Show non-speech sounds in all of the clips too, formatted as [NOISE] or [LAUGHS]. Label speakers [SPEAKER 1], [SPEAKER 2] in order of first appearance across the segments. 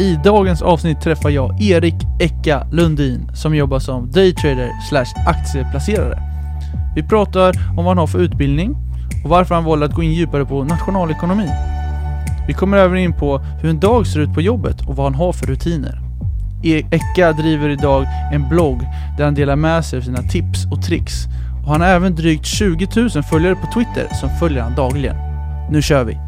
[SPEAKER 1] I dagens avsnitt träffar jag Erik Ecka Lundin som jobbar som daytrader slash aktieplacerare. Vi pratar om vad han har för utbildning och varför han valde att gå in djupare på nationalekonomi. Vi kommer även in på hur en dag ser ut på jobbet och vad han har för rutiner. E- Ecka driver idag en blogg där han delar med sig av sina tips och tricks och han har även drygt 20 000 följare på Twitter som följer han dagligen. Nu kör vi!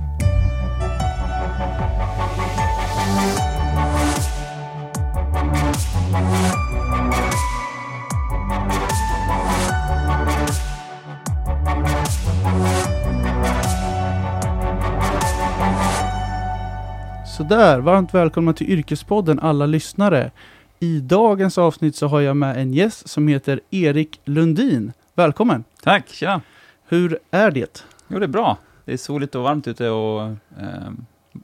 [SPEAKER 1] Sådär, varmt välkomna till Yrkespodden alla lyssnare. I dagens avsnitt så har jag med en gäst som heter Erik Lundin. Välkommen!
[SPEAKER 2] Tack, tja!
[SPEAKER 1] Hur är det?
[SPEAKER 2] Jo, det är bra. Det är soligt och varmt ute och eh,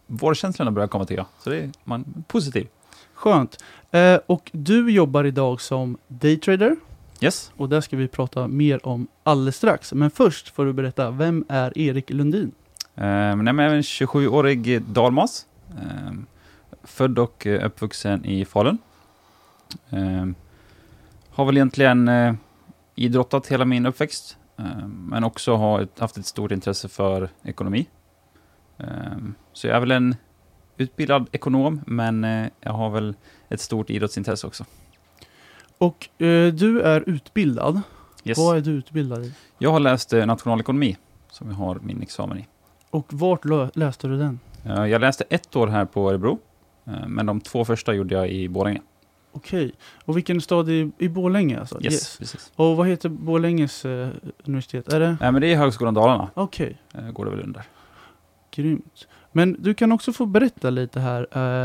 [SPEAKER 2] vårkänslorna börjar komma jag. Så det är man, positiv.
[SPEAKER 1] Skönt. Eh, och du jobbar idag som daytrader
[SPEAKER 2] Yes.
[SPEAKER 1] och det ska vi prata mer om alldeles strax. Men först får du berätta, vem är Erik Lundin?
[SPEAKER 2] Eh, nej, jag är en 27-årig dalmas. Eh, född och eh, uppvuxen i Falun. Eh, har väl egentligen eh, idrottat hela min uppväxt. Eh, men också har haft ett stort intresse för ekonomi. Så jag är väl en utbildad ekonom, men eh, jag har väl ett stort idrottsintresse också.
[SPEAKER 1] Och eh, du är utbildad.
[SPEAKER 2] Yes.
[SPEAKER 1] Vad är du utbildad i?
[SPEAKER 2] Jag har läst eh, nationalekonomi, som jag har min examen i.
[SPEAKER 1] Och vart läste du den?
[SPEAKER 2] Eh, Jag läste ett år här på Örebro, eh, men de två första gjorde jag i Borlänge.
[SPEAKER 1] Okej. Och vilken stad i, i Borlänge alltså?
[SPEAKER 2] Yes, precis.
[SPEAKER 1] Och vad heter Borlänges eh, universitet? Är det?
[SPEAKER 2] Nej, men det är Högskolan Dalarna,
[SPEAKER 1] Okej,
[SPEAKER 2] eh, går det väl under.
[SPEAKER 1] grymt. Men du kan också få berätta lite här.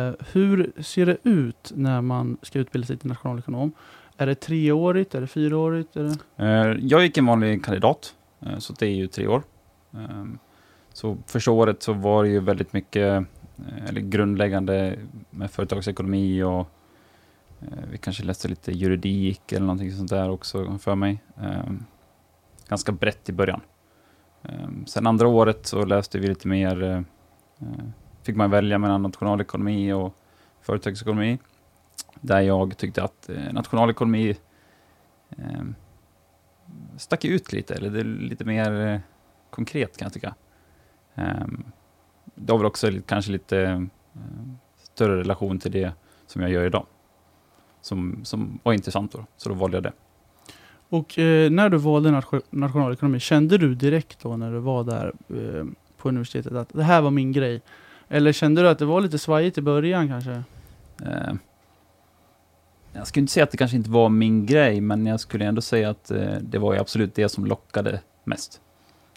[SPEAKER 1] Eh, hur ser det ut när man ska utbilda sig till nationalekonom? Är det treårigt? Är det fyraårigt? Är det...
[SPEAKER 2] Eh, Jag gick en vanlig kandidat, eh, så det är ju tre år. Så första året så var det ju väldigt mycket eh, eller grundläggande med företagsekonomi och eh, vi kanske läste lite juridik eller någonting sånt där också för mig. Ehm, ganska brett i början. Ehm, sen andra året så läste vi lite mer, eh, fick man välja mellan nationalekonomi och företagsekonomi. Där jag tyckte att nationalekonomi ehm, stack ut lite, eller det är lite mer konkret kan jag tycka. Um, det har väl också kanske lite eh, större relation till det som jag gör idag. Som, som var intressant då, så då valde jag det.
[SPEAKER 1] Och eh, när du valde nation- nationalekonomi, kände du direkt då när du var där eh, på universitetet att det här var min grej? Eller kände du att det var lite svajigt i början kanske?
[SPEAKER 2] Eh, jag skulle inte säga att det kanske inte var min grej, men jag skulle ändå säga att eh, det var ju absolut det som lockade mest.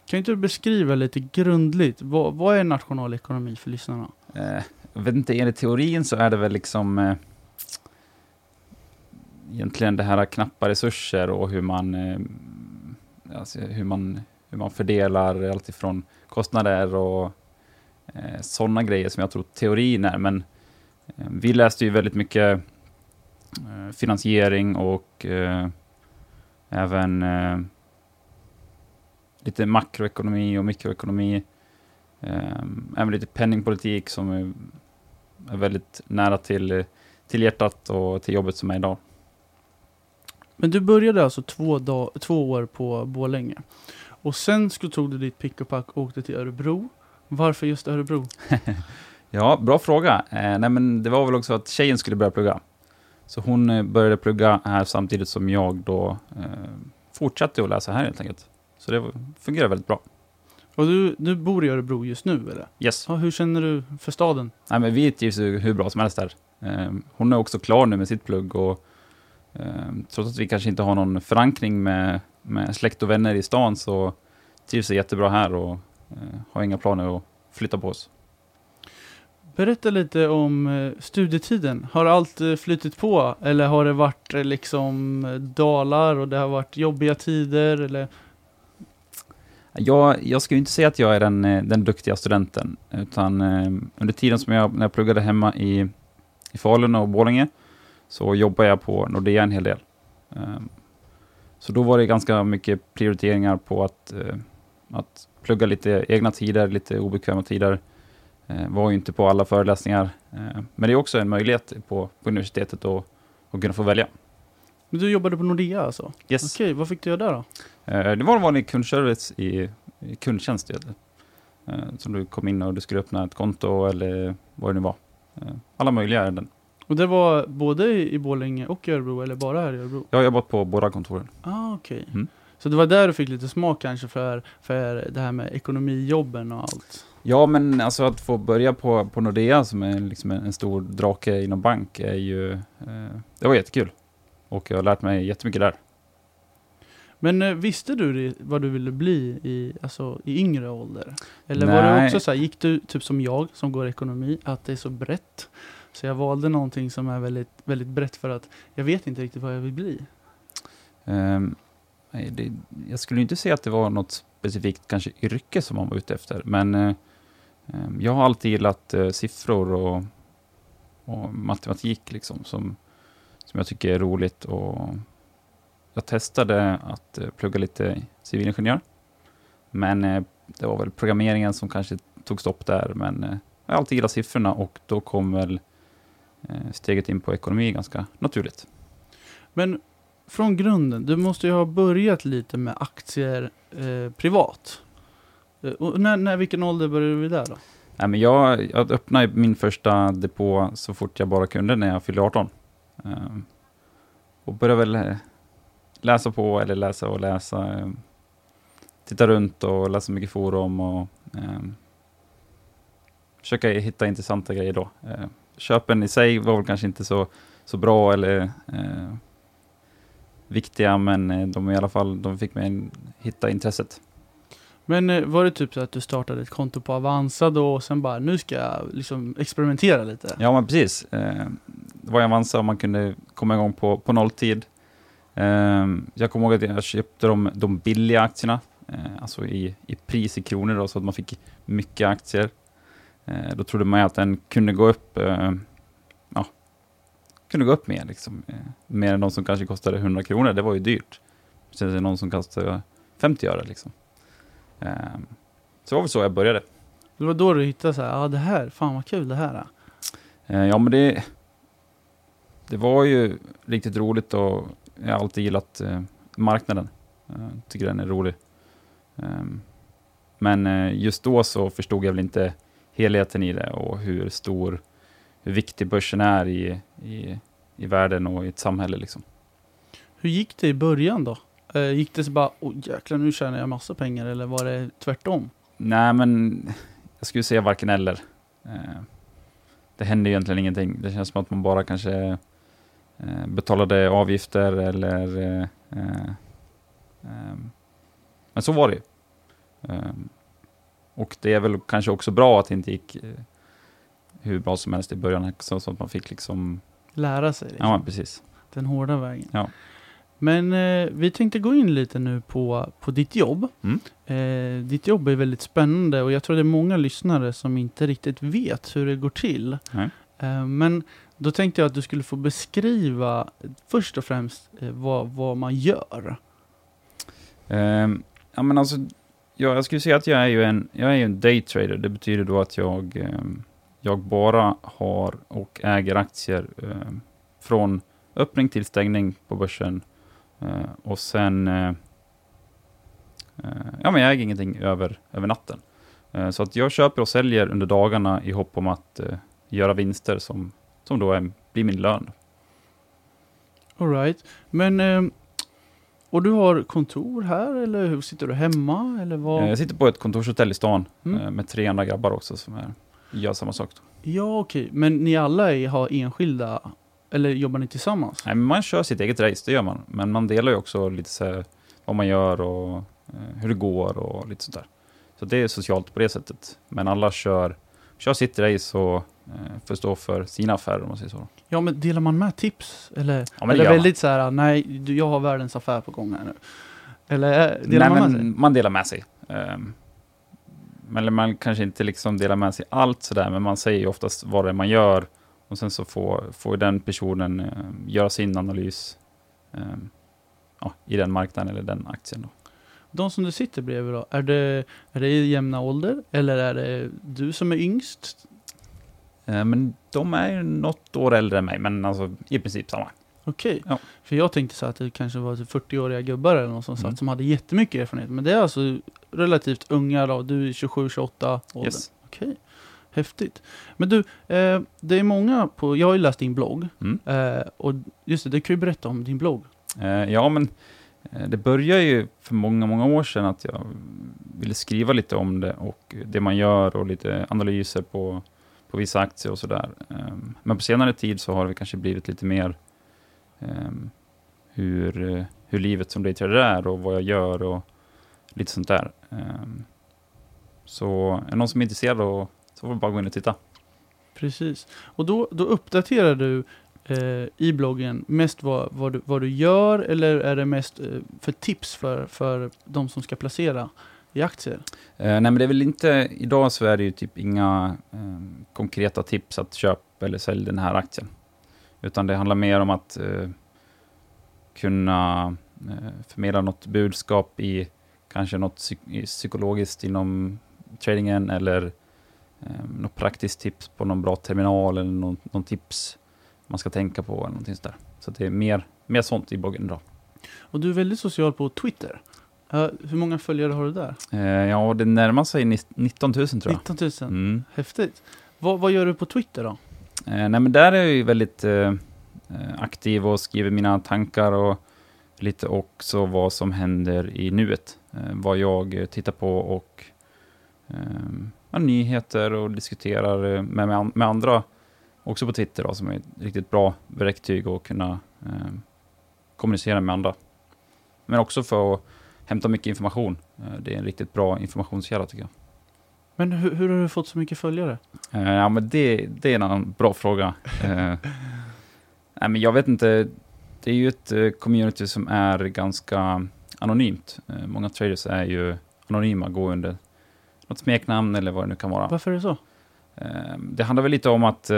[SPEAKER 1] Kan inte du beskriva lite grundligt, vad, vad är nationalekonomi för lyssnarna?
[SPEAKER 2] Eh, jag vet inte, enligt teorin så är det väl liksom eh, egentligen det här knappa resurser och hur man, eh, alltså hur man, hur man fördelar allt ifrån kostnader och eh, sådana grejer som jag tror teorin är. Men eh, vi läste ju väldigt mycket eh, finansiering och eh, även eh, lite makroekonomi och mikroekonomi. Eh, även lite penningpolitik som är, är väldigt nära till, till hjärtat och till jobbet som är idag.
[SPEAKER 1] Men du började alltså två, dag, två år på Borlänge. Och sen skulle tog du ditt pick och pack och åkte till Örebro. Varför just Örebro? [LAUGHS]
[SPEAKER 2] Ja, bra fråga. Eh, nej, men det var väl också att tjejen skulle börja plugga. Så hon eh, började plugga här samtidigt som jag då eh, fortsatte att läsa här helt enkelt. Så det fungerar väldigt bra.
[SPEAKER 1] Och du, du bor i Örebro just nu eller?
[SPEAKER 2] Yes.
[SPEAKER 1] Ja, hur känner du för staden?
[SPEAKER 2] Nej, men vi trivs ju hur bra som helst där. Eh, hon är också klar nu med sitt plugg och eh, trots att vi kanske inte har någon förankring med, med släkt och vänner i stan så trivs vi jättebra här och eh, har inga planer att flytta på oss.
[SPEAKER 1] Berätta lite om eh, studietiden. Har allt eh, flyttit på? Eller har det varit liksom dalar och det har varit jobbiga tider? Eller?
[SPEAKER 2] Jag, jag ska ju inte säga att jag är den, eh, den duktiga studenten, utan eh, under tiden som jag, när jag pluggade hemma i, i Falun och Borlänge, så jobbade jag på Nordea en hel del. Eh, så då var det ganska mycket prioriteringar på att, eh, att plugga lite egna tider, lite obekväma tider, Eh, var ju inte på alla föreläsningar, eh, men det är också en möjlighet på, på universitetet att, att kunna få välja.
[SPEAKER 1] Men du jobbade på Nordea alltså?
[SPEAKER 2] Yes.
[SPEAKER 1] Okej, vad fick du göra där då?
[SPEAKER 2] Eh, det var en vanlig kundservice i, i kundtjänst. Eh, som du kom in och du skulle öppna ett konto eller vad det nu var. Eh, alla möjliga ärenden.
[SPEAKER 1] Och det var både i Borlänge och i Örebro, eller bara här i Örebro?
[SPEAKER 2] Jag har jobbat på båda kontoren.
[SPEAKER 1] Ah, okej.
[SPEAKER 2] Mm.
[SPEAKER 1] Så det var där du fick lite smak kanske för, för det här med ekonomijobben och allt?
[SPEAKER 2] Ja, men alltså att få börja på, på Nordea som är liksom en, en stor drake inom bank är ju... Eh, det var jättekul. Och jag har lärt mig jättemycket där.
[SPEAKER 1] Men eh, visste du vad du ville bli i, alltså, i yngre ålder? Eller var det
[SPEAKER 2] Nej.
[SPEAKER 1] också så här, gick du typ som jag som går ekonomi, att det är så brett? Så jag valde någonting som är väldigt, väldigt brett för att jag vet inte riktigt vad jag vill bli.
[SPEAKER 2] Nej, det, jag skulle inte säga att det var något specifikt kanske yrke som man var ute efter, men ehm, jag har alltid gillat eh, siffror och, och matematik liksom, som, som jag tycker är roligt. Och jag testade att eh, plugga lite civilingenjör, men eh, det var väl programmeringen som kanske tog stopp där, men eh, jag har alltid gillat siffrorna och då kom väl eh, steget in på ekonomi ganska naturligt.
[SPEAKER 1] Men från grunden, du måste ju ha börjat lite med aktier eh, privat. Eh, och när, när, vilken ålder började du där då?
[SPEAKER 2] Nej, men jag, jag öppnade min första depå så fort jag bara kunde när jag fyllde 18. Ehm, och började väl eh, läsa på, eller läsa och läsa. ehm, titta runt och läsa mycket forum och ehm, försöka hitta intressanta grejer då. Ehm, köpen i sig var väl kanske inte så, så bra eller eh, viktiga, men eh, de i alla fall, de fick mig hitta intresset.
[SPEAKER 1] Men eh, var det typ så att du startade ett konto på Avanza då och sen bara, nu ska jag liksom experimentera lite?
[SPEAKER 2] Ja, men precis. Eh, det var ju Avanza och man kunde komma igång på, på nolltid. Eh, jag kommer ihåg att jag köpte de, de billiga aktierna, eh, alltså i, i pris i kronor, då, så att man fick mycket aktier. Eh, då trodde man ju att den kunde gå upp, eh, ja, kunde gå upp mer, liksom. Mer än de som kanske kostade 100 kronor, det var ju dyrt. Sen är det någon som kostade 50 öre. Liksom. Eh, så det var väl så jag började.
[SPEAKER 1] Det var då du hittade så här, ja det här, fan vad kul det här är.
[SPEAKER 2] Ja, men det, det var ju riktigt roligt och jag har alltid gillat eh, marknaden. Eh, tycker den är rolig. Ehm, men eh, just då så förstod jag väl inte helheten i det och hur stor, hur viktig börsen är i, i, i världen och i ett samhälle. Liksom.
[SPEAKER 1] Hur gick det i början då? Gick det så bara, åh jäklar nu tjänar jag massa pengar eller var det tvärtom?
[SPEAKER 2] Nej, men jag skulle säga varken eller. Det hände egentligen ingenting. Det känns som att man bara kanske betalade avgifter eller... Eh, eh, men så var det ju. Ehm, och det är väl kanske också bra att det inte gick eh, hur bra som helst i början, så, att man fick liksom...
[SPEAKER 1] Lära sig liksom,
[SPEAKER 2] Ja, precis.
[SPEAKER 1] den hårda vägen.
[SPEAKER 2] Ja.
[SPEAKER 1] Men eh, vi tänkte gå in lite nu på, på ditt jobb.
[SPEAKER 2] Mm.
[SPEAKER 1] Eh, ditt jobb är väldigt spännande och jag tror det är många lyssnare som inte riktigt vet hur det går till. Eh, men då tänkte jag att du skulle få beskriva först och främst eh, vad, vad man gör.
[SPEAKER 2] Ehm, ja, men alltså, ja, jag skulle säga att jag är ju en, jag är ju en daytrader. Det betyder då att jag, ehm, jag bara har och äger aktier ehm, från öppning till stängning på börsen. Eh, och sen, eh, eh, ja men jag äger ingenting över, över natten. Eh, så att jag köper och säljer under dagarna i hopp om att eh, göra vinster som, som då är, blir min lön.
[SPEAKER 1] All right. Men, eh, och du har kontor här eller hur sitter du hemma eller vad?
[SPEAKER 2] Eh, Jag sitter på ett kontorshotell i stan
[SPEAKER 1] Mm.
[SPEAKER 2] eh, med tre andra grabbar också som är, gör samma sak. Då.
[SPEAKER 1] Ja okej, men ni alla är, har enskilda, eller jobbar ni tillsammans?
[SPEAKER 2] Nej, man kör sitt eget race, det gör man. Men man delar ju också lite så här, vad man gör och hur det går och lite sånt där. Så det är socialt på det sättet. Men alla kör, kör sitt race och får stå för sina affärer om man säger så.
[SPEAKER 1] Ja men delar man med tips? Eller,
[SPEAKER 2] Ja,
[SPEAKER 1] eller väldigt så här, nej du, jag har världens affär på gång här nu. Eller eh, delar
[SPEAKER 2] Nej,
[SPEAKER 1] man med
[SPEAKER 2] men
[SPEAKER 1] sig?
[SPEAKER 2] man delar med sig. Ehm, men man kanske inte liksom delar med sig allt sådär, men man säger ju oftast vad det är man gör. Och sen så får, får den personen ehm, göra sin analys ehm, ja, i den marknaden eller den aktien. Då.
[SPEAKER 1] De som du sitter bredvid då, är det, är det i jämna ålder? Eller är det du som är yngst?
[SPEAKER 2] Eh, men de är ju något år äldre än mig, men alltså i princip samma.
[SPEAKER 1] Okej,
[SPEAKER 2] Ja.
[SPEAKER 1] för jag tänkte så att det kanske var typ 40-åriga gubbar eller något som
[SPEAKER 2] Mm.
[SPEAKER 1] satt som hade jättemycket erfarenhet. Men det är alltså relativt unga då, du är 27-28 åldern.
[SPEAKER 2] Yes.
[SPEAKER 1] Okej, häftigt. Men du, eh, det är många på, jag har ju läst din blogg.
[SPEAKER 2] Mm.
[SPEAKER 1] Eh, och just det, du kan ju berätta om din blogg.
[SPEAKER 2] Eh, ja, men eh, det började ju för många, många år sedan att jag ville skriva lite om det och det man gör och lite analyser på, på vissa aktier och sådär. Ehm, men på senare tid så har det kanske blivit lite mer ehm, hur, hur livet som daytrader är och vad jag gör och lite sånt där. Ehm, så är det någon som är intresserad så får vi bara gå in och titta.
[SPEAKER 1] Precis. Och då, då uppdaterar du eh, i bloggen mest vad, vad, du, vad du gör eller är det mest eh, för tips för, för de som ska placera i aktier?
[SPEAKER 2] Eh, nej, men det är väl inte, idag så är det ju typ inga eh, konkreta tips att köpa eller sälja den här aktien. Utan det handlar mer om att eh, kunna eh, förmedla något budskap i kanske något psyk- psykologiskt inom tradingen eller eh, något praktiskt tips på någon bra terminal eller någon, någon tips man ska tänka på eller någonting sådär. Så det är mer, mer sånt i bloggen idag.
[SPEAKER 1] Och du är väldigt social på Twitter. Eh, hur många följare har du där?
[SPEAKER 2] Eh, ja, det närmar sig ni- 19 000 tror jag.
[SPEAKER 1] 19 000.
[SPEAKER 2] Mm.
[SPEAKER 1] Häftigt. Vad, vad gör du på Twitter då?
[SPEAKER 2] Eh, nej, men där är jag ju väldigt eh, aktiv och skriver mina tankar och lite också vad som händer i nuet. Vad jag tittar på och nyheter och diskuterar med, med, med andra också på Twitter då, som är ett riktigt bra verktyg att kunna kommunicera med andra. Men också för att hämta mycket information. Eh, det är en riktigt bra informationskälla tycker jag.
[SPEAKER 1] Men hur, hur har du fått så mycket följare?
[SPEAKER 2] Eh, ja, men det, det är en annan bra fråga. Eh, [LAUGHS] nej, men jag vet inte. Det är ju ett community som är ganska anonymt. Eh, många traders är ju anonyma, går under något smeknamn eller vad det nu kan vara.
[SPEAKER 1] Varför är det så?
[SPEAKER 2] Det handlar väl lite om att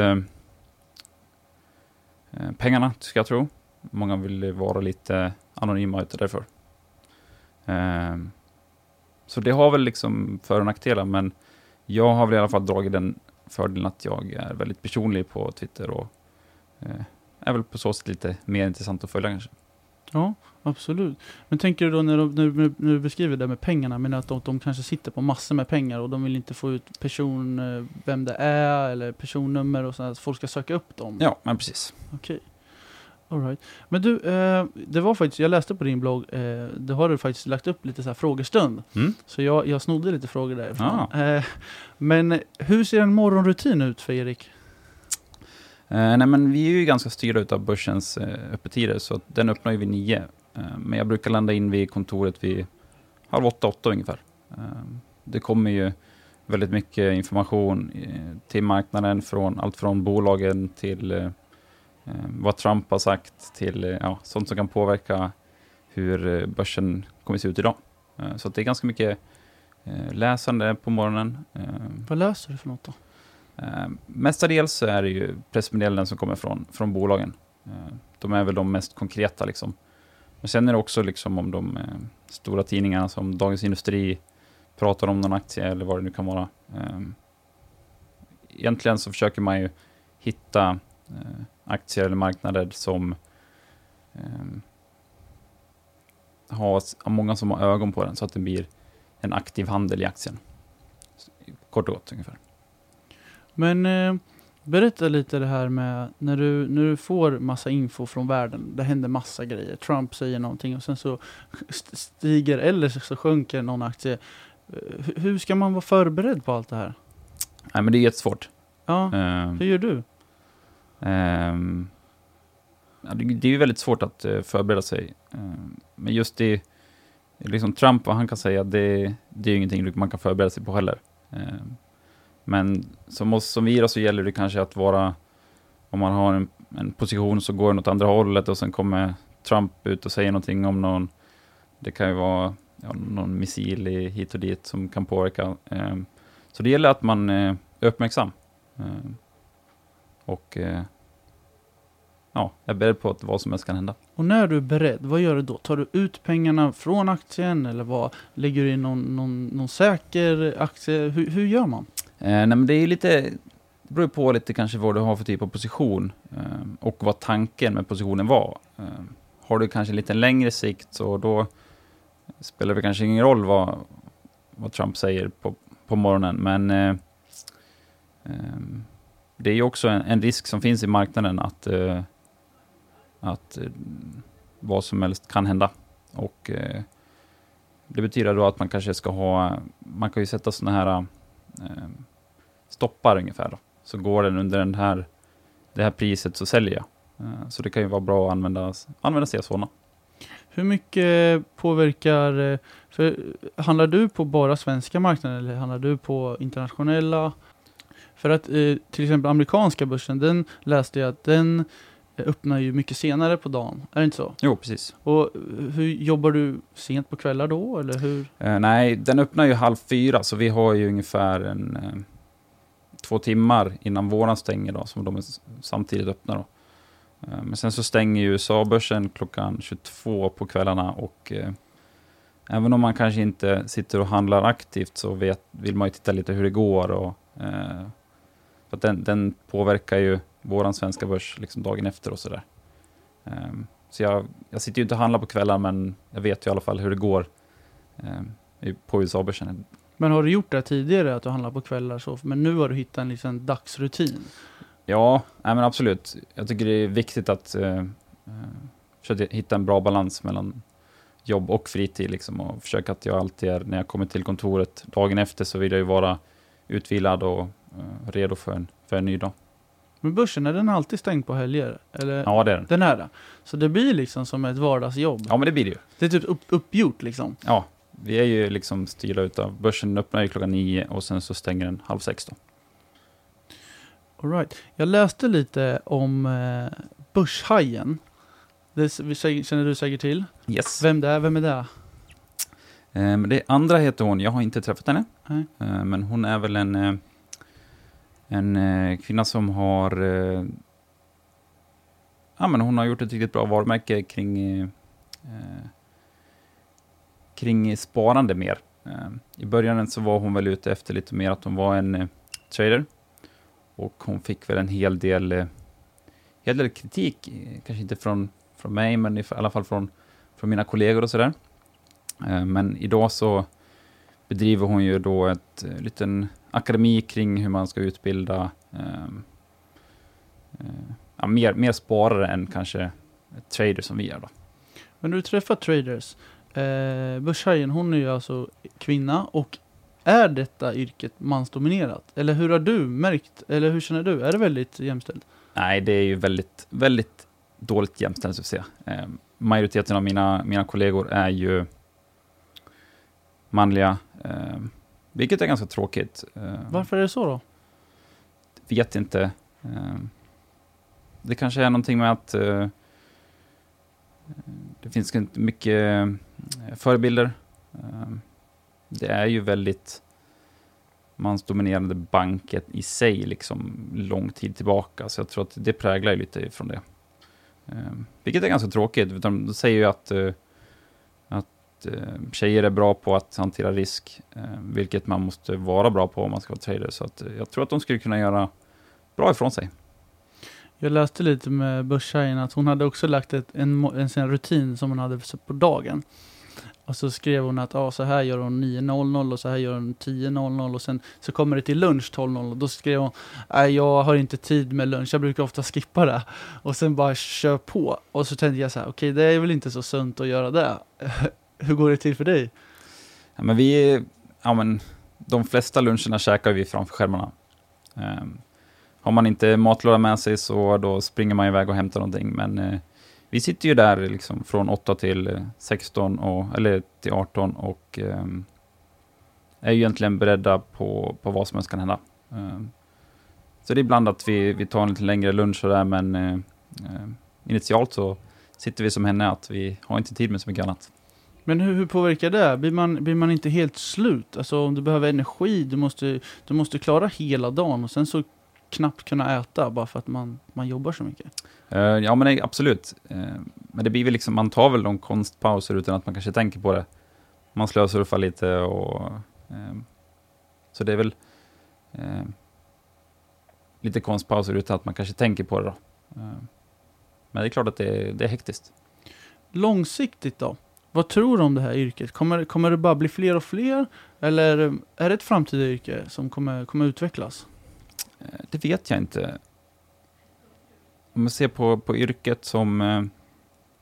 [SPEAKER 2] pengarna, ska jag tro. Många vill vara lite anonyma utav därför. Eh, så det har väl liksom för och nackdelar, men jag har väl i alla fall dragit den fördelen att jag är väldigt personlig på Twitter och eh, är väl på så sätt lite mer intressant att följa kanske.
[SPEAKER 1] Ja, absolut. Men tänker du då när du, när du, när du beskriver det med pengarna, men att de, de kanske sitter på massor med pengar och de vill inte få ut person, eh, vem det är eller personnummer och sådär, att folk ska söka upp dem?
[SPEAKER 2] Ja, men precis.
[SPEAKER 1] Okej. All right. Men du, eh, det var faktiskt, jag läste på din blogg, eh, det har du faktiskt lagt upp lite så här frågestund.
[SPEAKER 2] Mm.
[SPEAKER 1] Så jag, jag snodde lite frågor därifrån.
[SPEAKER 2] Ah.
[SPEAKER 1] Eh, men hur ser en morgonrutin ut för Erik?
[SPEAKER 2] Eh, nej, men vi är ju ganska styrda av börsens eh, öppettider, så den öppnar ju vid nio. Eh, men jag brukar landa in vid kontoret vid halv åtta, åtta ungefär. Eh, det kommer ju väldigt mycket information till marknaden, från allt från bolagen till vad Trump har sagt, till eh, ja, sånt som kan påverka hur eh, börsen kommer se ut idag. Eh, så att det är ganska mycket eh, läsande på morgonen. Eh,
[SPEAKER 1] Vad läser du för något då?
[SPEAKER 2] Eh, mestadels så är det ju pressmeddelanden som kommer från, från bolagen. Eh, de är väl de mest konkreta liksom. Men sen är det också liksom om de eh, stora tidningarna som Dagens Industri pratar om någon aktie eller vad det nu kan vara. Eh, egentligen så försöker man ju hitta eh, aktier eller marknader som eh, har många som har ögon på den så att det blir en aktiv handel i aktien. Kort och gott ungefär.
[SPEAKER 1] Men eh, berätta lite det här med när du, när du får massa info från världen. Det händer massa grejer. Trump säger någonting och sen så [LAUGHS] st- stiger eller så sjunker någon aktie. Hu- Hur ska man vara förberedd på allt det här?
[SPEAKER 2] Nej, men det är jättesvårt.
[SPEAKER 1] Ja,
[SPEAKER 2] Ehm,
[SPEAKER 1] hur gör du?
[SPEAKER 2] Ehm, det, det är ju väldigt svårt att eh, förbereda sig. Ehm, men just det, liksom Trump, vad han kan säga, det, det är ju ingenting man kan förbereda sig på heller. Ehm, men som oss som vi då så gäller det kanske att vara, om man har en, en position så går den åt andra hållet och sen kommer Trump ut och säger någonting om någon, det kan ju vara ja, någon missil i, hit och dit som kan påverka. Så det gäller att man eh, är uppmärksam. Och eh, ja, jag är beredd på att vad som helst kan hända.
[SPEAKER 1] Och när du är beredd, vad gör du då? Tar du ut pengarna från aktien eller vad? Lägger du in någon, någon, någon säker aktie? Hur, hur gör man?
[SPEAKER 2] Eh, nej, men det är lite, det beror på lite kanske vad du har för typ av position eh, och vad tanken med positionen var. Eh, har du kanske lite längre sikt så då spelar det kanske ingen roll vad, vad Trump säger på, på morgonen, men eh, ehm, det är ju också en, en, risk som finns i marknaden att, eh, att eh, vad som helst kan hända. Och eh, det betyder då att man kanske ska ha, man kan ju sätta sådana här eh, stoppar ungefär. Då. Så går den under den här, det här priset så säljer jag. Eh, så det kan ju vara bra att använda, använda sig av sådana.
[SPEAKER 1] Hur mycket påverkar, eh, för handlar du på bara svenska marknaden eller handlar du på internationella? För att eh, till exempel amerikanska börsen, den läste jag att den öppnar ju mycket senare på dagen, är det inte så?
[SPEAKER 2] Jo, precis.
[SPEAKER 1] Och hur jobbar du sent på kvällar då, eller hur?
[SPEAKER 2] Eh, nej, den öppnar ju halv fyra, så vi har ju ungefär en, eh, två timmar innan våran stänger då, som de är samtidigt öppnar då. Eh, men sen så stänger ju USA-börsen klockan 22 på kvällarna och eh, även om man kanske inte sitter och handlar aktivt så vet, vill man ju titta lite hur det går. Och, eh, för den, den, påverkar ju våran svenska börs liksom dagen efter och sådär. Eh, så jag, jag sitter ju inte och handlar på kvällar men jag vet ju i alla fall hur det går eh, på USA-börsen.
[SPEAKER 1] Men har du gjort det tidigare, att du handlar på kvällar så, men nu har du hittat en liksom dagsrutin?
[SPEAKER 2] Ja, nej men absolut. Jag tycker det är viktigt att eh, försöka hitta en bra balans mellan jobb och fritid liksom, och försöka att jag alltid är, när jag kommer till kontoret dagen efter så vill jag ju vara utvilad och redo för en, för en ny dag.
[SPEAKER 1] Men börsen, är den alltid stängd på helger? Eller?
[SPEAKER 2] Ja, det är den.
[SPEAKER 1] Den är det? Så det blir liksom som ett vardagsjobb?
[SPEAKER 2] Ja, men det blir det ju.
[SPEAKER 1] Det är typ upp, uppgjort liksom?
[SPEAKER 2] Ja, vi är ju liksom styrda utav, börsen öppnar ju klockan nio och sen så stänger den halv sex då.
[SPEAKER 1] All right. Jag läste lite om eh, Börshajen. Det känner du säkert till?
[SPEAKER 2] Yes.
[SPEAKER 1] Vem det är? Vem är det?
[SPEAKER 2] Eh, det andra heter hon, jag har inte träffat henne, eh, men hon är väl en, eh, en eh, kvinna som har eh, ja, men hon har gjort ett riktigt bra varumärke kring, eh, eh kring sparande mer. Eh, I början så var hon väl ute efter lite mer att hon var en eh, trader och hon fick väl en hel del, eh, hel del kritik, kanske inte från, från mig, men i alla fall från, från mina kollegor och sådär. Men idag så bedriver hon ju då ett liten akademi kring hur man ska utbilda ehm, ja, mer, mer sparare än kanske trader som vi är då.
[SPEAKER 1] Men du träffar traders, eh, Börshajen hon är ju alltså kvinna och är detta yrket mansdominerat? Eller hur har du märkt, eller hur känner du? Är det väldigt jämställt?
[SPEAKER 2] Nej, det är ju väldigt, väldigt dåligt jämställt, så att säga. Eh, majoriteten av mina, mina kollegor är ju manliga, eh, vilket är ganska tråkigt. Eh,
[SPEAKER 1] Varför är det så då?
[SPEAKER 2] Vet inte. Eh, det kanske är någonting med att eh, det finns inte mycket förebilder. Det är ju väldigt mansdominerande banket i sig, liksom lång tid tillbaka. Så jag tror att det präglar lite ifrån det. Vilket är ganska tråkigt, de säger ju att, att eh, tjejer är bra på att hantera risk, eh, vilket man måste vara bra på om man ska vara trader. Så att, eh, jag tror att de skulle kunna göra bra ifrån sig.
[SPEAKER 1] Jag läste lite med börshajen att hon hade också lagt ett, en, en, en rutin som hon hade på dagen. Och så skrev hon att ah, så här gör hon 9.00 och så här gör hon 10.00 och sen så kommer det till lunch 12.00 och då skrev hon nej jag har inte tid med lunch, jag brukar ofta skippa det. Och sen bara kör på. Och så tänkte jag så här, okej okay, det är väl inte så sunt att göra det. Hur går det till för dig?
[SPEAKER 2] Ja, men vi, ja men de flesta luncherna käkar vi framför skärmarna. Um, har man inte matlåda med sig så då springer man iväg och hämtar någonting, men uh, vi sitter ju där liksom från 8 till eh, 16, och, eller till 18 och um, är ju egentligen beredda på, på vad som helst kan hända. Um, så det är ibland att vi, vi tar en lite längre lunch och där, men uh, initialt så sitter vi som henne att vi har inte tid med så mycket annat.
[SPEAKER 1] Men hur, hur påverkar det? Blir man, blir man inte helt slut? Alltså om du behöver energi, du måste, du måste klara hela dagen och sen så knappt kunna äta bara för att man, man jobbar så mycket.
[SPEAKER 2] Eh, ja, men nej, absolut. Eh, men det blir väl liksom, man tar väl de konstpauser utan att man kanske tänker på det. Man slösurfar lite och... Eh, så det är väl lite konstpauser utan att man kanske tänker på det då. Men det är klart att det är, det är hektiskt.
[SPEAKER 1] Långsiktigt då? Vad tror du om det här yrket? Kommer, kommer det bara bli fler och fler? Eller är det ett framtida yrke som kommer, kommer utvecklas?
[SPEAKER 2] Eh, Det vet jag inte. Om man ser på, på yrket som, eh,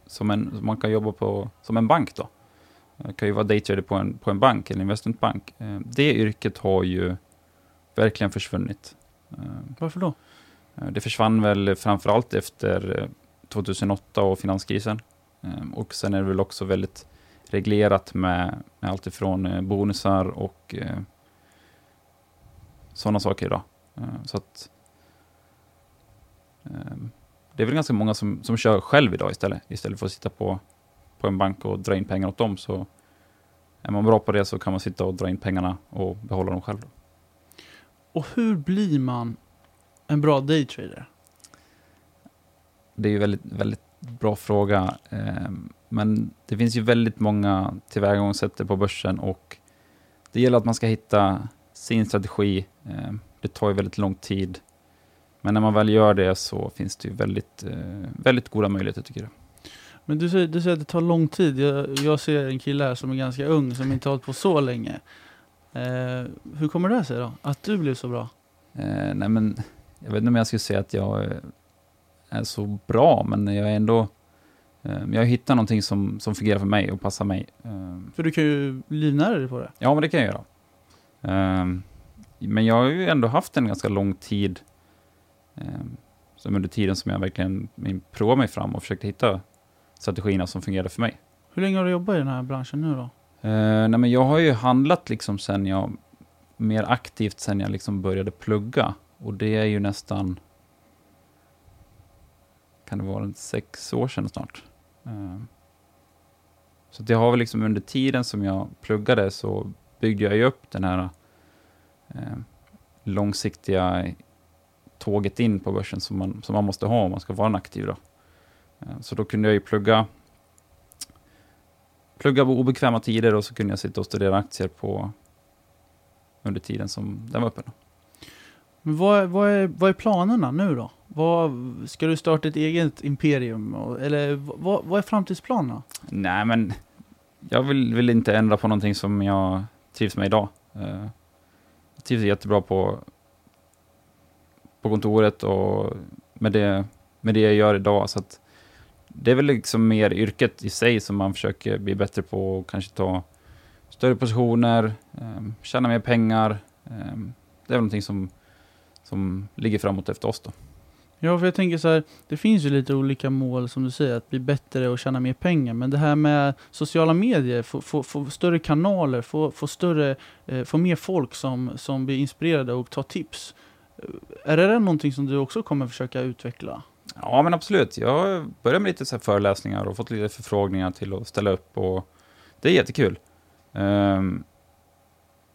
[SPEAKER 2] som, en, man kan jobba på som en bank då. Det kan ju vara daytrader på en, på en bank, en investmentbank. Eh, Det yrket har ju verkligen försvunnit.
[SPEAKER 1] Varför då?
[SPEAKER 2] Det försvann väl framförallt efter eh, 2008 och finanskrisen. Eh, Och sen är det väl också väldigt reglerat med, med allt ifrån eh, bonusar och eh, sådana saker idag. Eh, Så att eh, det är väl ganska många som, som kör själv idag istället. Istället för att sitta på, på en bank och dra in pengar åt dem. Så är man bra på det så kan man sitta och dra in pengarna och behålla dem själv. Då.
[SPEAKER 1] Och hur blir man en bra daytrader?
[SPEAKER 2] Det är ju väldigt, väldigt bra fråga. Eh, Men det finns ju väldigt många tillvägagångssätt på börsen och det gäller att man ska hitta sin strategi. Eh, Det tar ju väldigt lång tid. Men när man väl gör det så finns det ju väldigt, eh, väldigt goda möjligheter tycker jag.
[SPEAKER 1] Men du säger, du säger att det tar lång tid. Jag, jag ser en kille här som är ganska ung, som inte har hållit på så länge. Eh, hur kommer det sig då? Att du blev så bra?
[SPEAKER 2] Eh, nej men, jag vet inte om jag skulle säga att jag är så bra, men jag är ändå... Eh, jag har hittat någonting som, som fungerar för mig och passar mig. Eh,
[SPEAKER 1] För du kan ju livnära dig på det.
[SPEAKER 2] Ja, men det kan jag göra. Ehm, men jag har ju ändå haft en ganska lång tid, um, som under tiden som jag verkligen provade mig fram och försökte hitta strategierna som fungerade för mig.
[SPEAKER 1] Hur länge har du jobbat i den här branschen nu då?
[SPEAKER 2] Uh, nej, men jag har ju handlat liksom sen jag, mer aktivt sen jag liksom började plugga. Och det är ju nästan, kan det vara sex år sedan snart. Eh, så det har väl liksom under tiden som jag pluggade så byggde jag ju upp den här eh, långsiktiga tåget in på börsen som man, som man måste ha om man ska vara en aktiv. Då. Eh, så då kunde jag ju plugga, plugga på obekväma tider och så kunde jag sitta och studera aktier på under tiden som den var öppen.
[SPEAKER 1] Men vad, är- vad, är, vad är planerna nu då? Vad, ska du starta ett eget imperium? Eller vad, vad är framtidsplanerna?
[SPEAKER 2] Nej, men jag vill, vill inte ändra på någonting som jag trivs med idag. Eh, jag trivs jättebra på, på kontoret och med det, med det jag gör idag. Så att det är väl liksom mer yrket i sig som man försöker bli bättre på och kanske ta större positioner, eh, tjäna mer pengar. Eh, det är väl någonting som, som ligger framåt efter oss då.
[SPEAKER 1] Ja, för jag tänker så här, det finns ju lite olika mål som du säger, att bli bättre och tjäna mer pengar. Men det här med sociala medier, få, få, få större kanaler, få, få, större, eh, få mer folk som, som blir inspirerade och tar tips. Eh, Är det där någonting som du också kommer försöka utveckla?
[SPEAKER 2] Ja, men absolut. Jag började med lite så föreläsningar och fått lite förfrågningar till att ställa upp och det är jättekul. Ehm,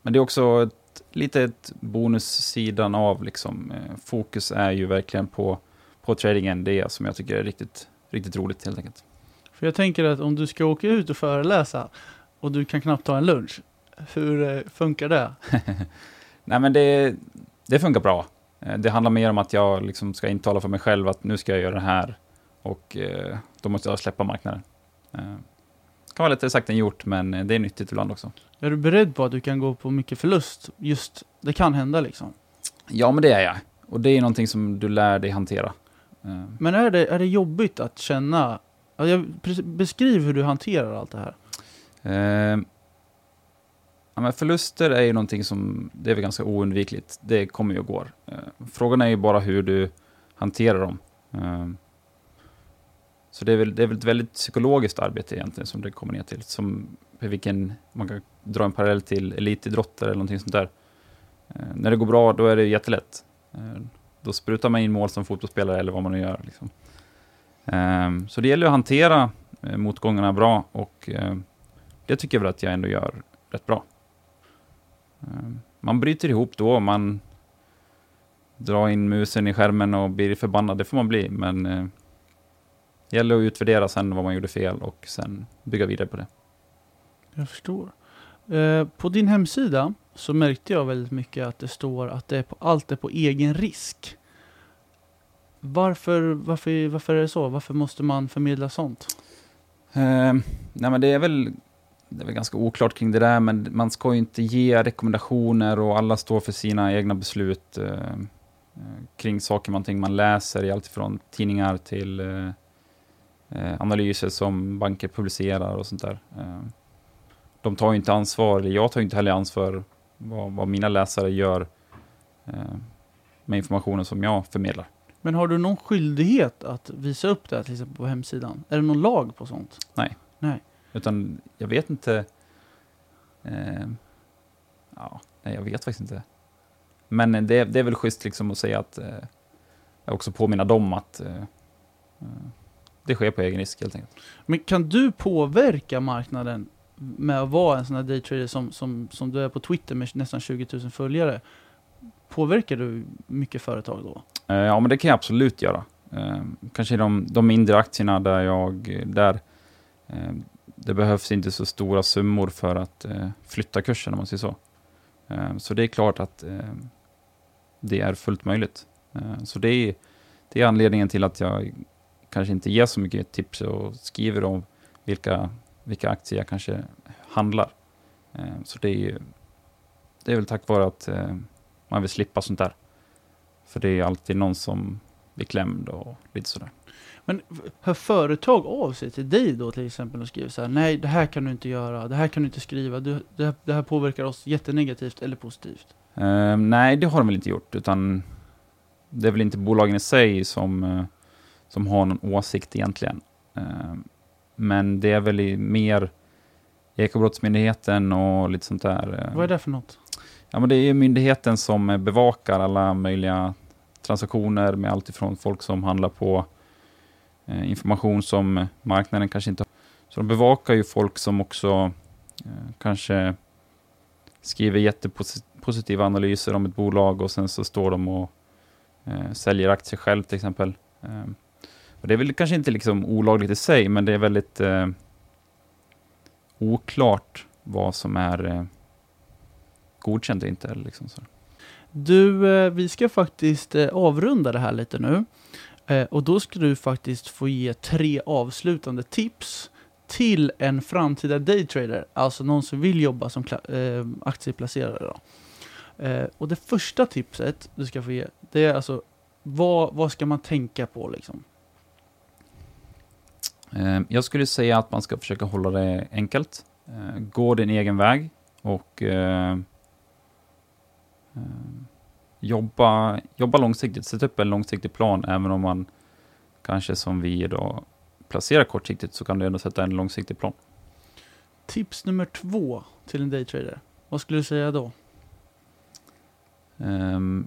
[SPEAKER 2] men det är också lite ett bonussidan av liksom. Eh, fokus är ju verkligen på, på tradingen, det som jag tycker är riktigt, riktigt roligt helt enkelt.
[SPEAKER 1] För jag tänker att om du ska åka ut och föreläsa och du kan knappt ta en lunch, hur eh, funkar det? [LAUGHS]
[SPEAKER 2] Nej, men det, det funkar bra. Eh, Det handlar mer om att jag liksom ska intala för mig själv att nu ska jag göra det här och då måste jag släppa marknaden. Eh, kan vara lättare sagt än gjort, men eh, det är nyttigt ibland också.
[SPEAKER 1] Är du beredd på att du kan gå på mycket förlust? Just, det kan hända liksom.
[SPEAKER 2] Ja, men det är jag. Och det är någonting som du lär dig hantera. Eh,
[SPEAKER 1] Men är det, är det jobbigt att känna, beskriv hur du hanterar allt det här.
[SPEAKER 2] Eh, ja, men förluster är ju någonting som, det är väl ganska oundvikligt. Det kommer ju och går. Eh, frågan är ju bara hur du hanterar dem. Eh, så det är, väl, det är väl ett väldigt psykologiskt arbete egentligen som det kommer ner till. Som vilken, man kan dra en parallell till elitidrottare eller någonting sånt där. Eh, när det går bra, då är det jättelätt. Eh, då sprutar man in mål som fotbollsspelare eller vad man nu gör. Liksom. Eh, så det gäller att hantera eh, motgångarna bra och eh, det tycker jag väl att jag ändå gör rätt bra. Eh, Man bryter ihop då, man, drar in musen i skärmen och blir förbannad, det får man bli, men eh, gäller att utvärdera sen vad man gjorde fel och sen bygga vidare på det.
[SPEAKER 1] Jag förstår. Eh, på din hemsida så märkte jag väldigt mycket att det står att det är på, allt är på egen risk. Varför, varför, varför är det så? Varför måste man förmedla sånt?
[SPEAKER 2] Eh, nej men det är väl det är väl ganska oklart kring det där, men man ska ju inte ge rekommendationer och alla står för sina egna beslut eh, eh kring saker man, ting man läser i allt från tidningar till eh, analyser som banker publicerar och sånt där. Eh, de tar ju inte ansvar, eller jag tar inte heller ansvar vad, vad mina läsare gör eh, med informationen som jag förmedlar.
[SPEAKER 1] Men har du någon skyldighet att visa upp det till exempel på hemsidan? Är det någon lag på sånt?
[SPEAKER 2] Nej.
[SPEAKER 1] Nej.
[SPEAKER 2] Utan jag vet inte. Eh, ja, nej, jag vet faktiskt inte. Men det, det är väl schysst liksom att säga att eh, jag också påminna dem att eh, eh, det sker på egen risk helt enkelt.
[SPEAKER 1] Men kan du påverka marknaden med att vara en sån här daytrader som, som, som du är på Twitter med nästan 20 000 följare? Påverkar du mycket företag då?
[SPEAKER 2] Eh, ja, men det kan jag absolut göra. Eh, kanske de, de mindre aktierna där jag, där eh, det behövs inte så stora summor för att flytta kursen om man säger så. Så det är klart att det är fullt möjligt. Så det är, det är anledningen till att jag kanske inte ger så mycket tips och skriver om vilka, vilka aktier jag kanske handlar. Så det är, det är väl tack vare att man vill slippa sånt där. För det är alltid någon som blir klämd och lite sådär.
[SPEAKER 1] Men hör företag av sig till dig då till exempel och skriver så här, nej det här kan du inte göra, det här kan du inte skriva, du, det, det här påverkar oss jättenegativt eller positivt?
[SPEAKER 2] Uh, nej, det har de väl inte gjort, utan det är väl inte bolagen i sig som, som har någon åsikt egentligen. Uh, men det är väl mer Ekobrottsmyndigheten och lite sånt där.
[SPEAKER 1] Vad är det för något?
[SPEAKER 2] Ja, men det är myndigheten som bevakar alla möjliga transaktioner med allt ifrån folk som handlar på eh, information som marknaden kanske inte har. Så de bevakar ju folk som också eh, kanske skriver jättepositiva analyser om ett bolag och sen så står de och eh, säljer aktier själv till exempel. Och det är väl kanske inte liksom olagligt i sig, men det är väldigt eh, oklart vad som är eh, godkänt och inte. Liksom så.
[SPEAKER 1] Du, eh, vi ska faktiskt eh, avrunda det här lite nu. Eh, och då ska du faktiskt få ge tre avslutande tips till en framtida daytrader, alltså någon som vill jobba som eh, aktieplacerare. Då. Eh, och det första tipset du ska få ge, det är alltså vad, vad ska man tänka på liksom?
[SPEAKER 2] Jag skulle säga att man ska försöka hålla det enkelt. Gå din egen väg och Eh, jobba, jobba långsiktigt, sätta upp en långsiktig plan, även om man kanske som vi då placerar kortsiktigt så kan du ändå sätta en långsiktig plan.
[SPEAKER 1] Tips nummer två till en daytrader. Vad skulle du säga då?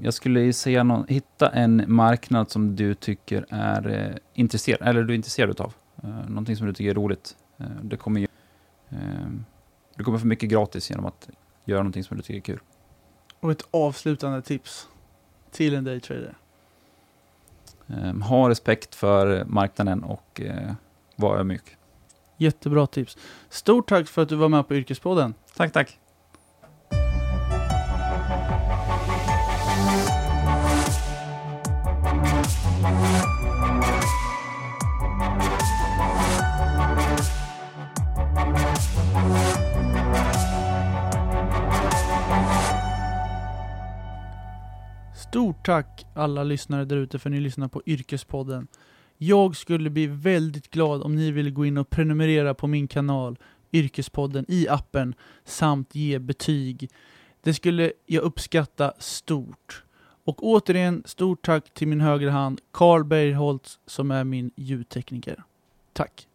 [SPEAKER 2] Jag skulle säga hitta en marknad som du tycker är uh, intresserad, eller du är intresserad av. Uh, någonting som du tycker är roligt. Uh, det kommer ju, ehm, du kommer få mycket gratis genom att göra någonting som du tycker är kul.
[SPEAKER 1] Och ett avslutande tips till en daytrader?
[SPEAKER 2] Um, ha respekt för marknaden och uh, var ödmjuk.
[SPEAKER 1] Jättebra tips. Stort tack för att du var med på Yrkespodden.
[SPEAKER 2] Tack, tack.
[SPEAKER 1] Stort tack alla lyssnare där ute för att ni lyssnar på Yrkespodden. Jag skulle bli väldigt glad om ni ville gå in och prenumerera på min kanal Yrkespodden i appen samt ge betyg. Det skulle jag uppskatta stort. Och återigen, stort tack till min högra hand, Carl Bergholtz, som är min ljudtekniker. Tack!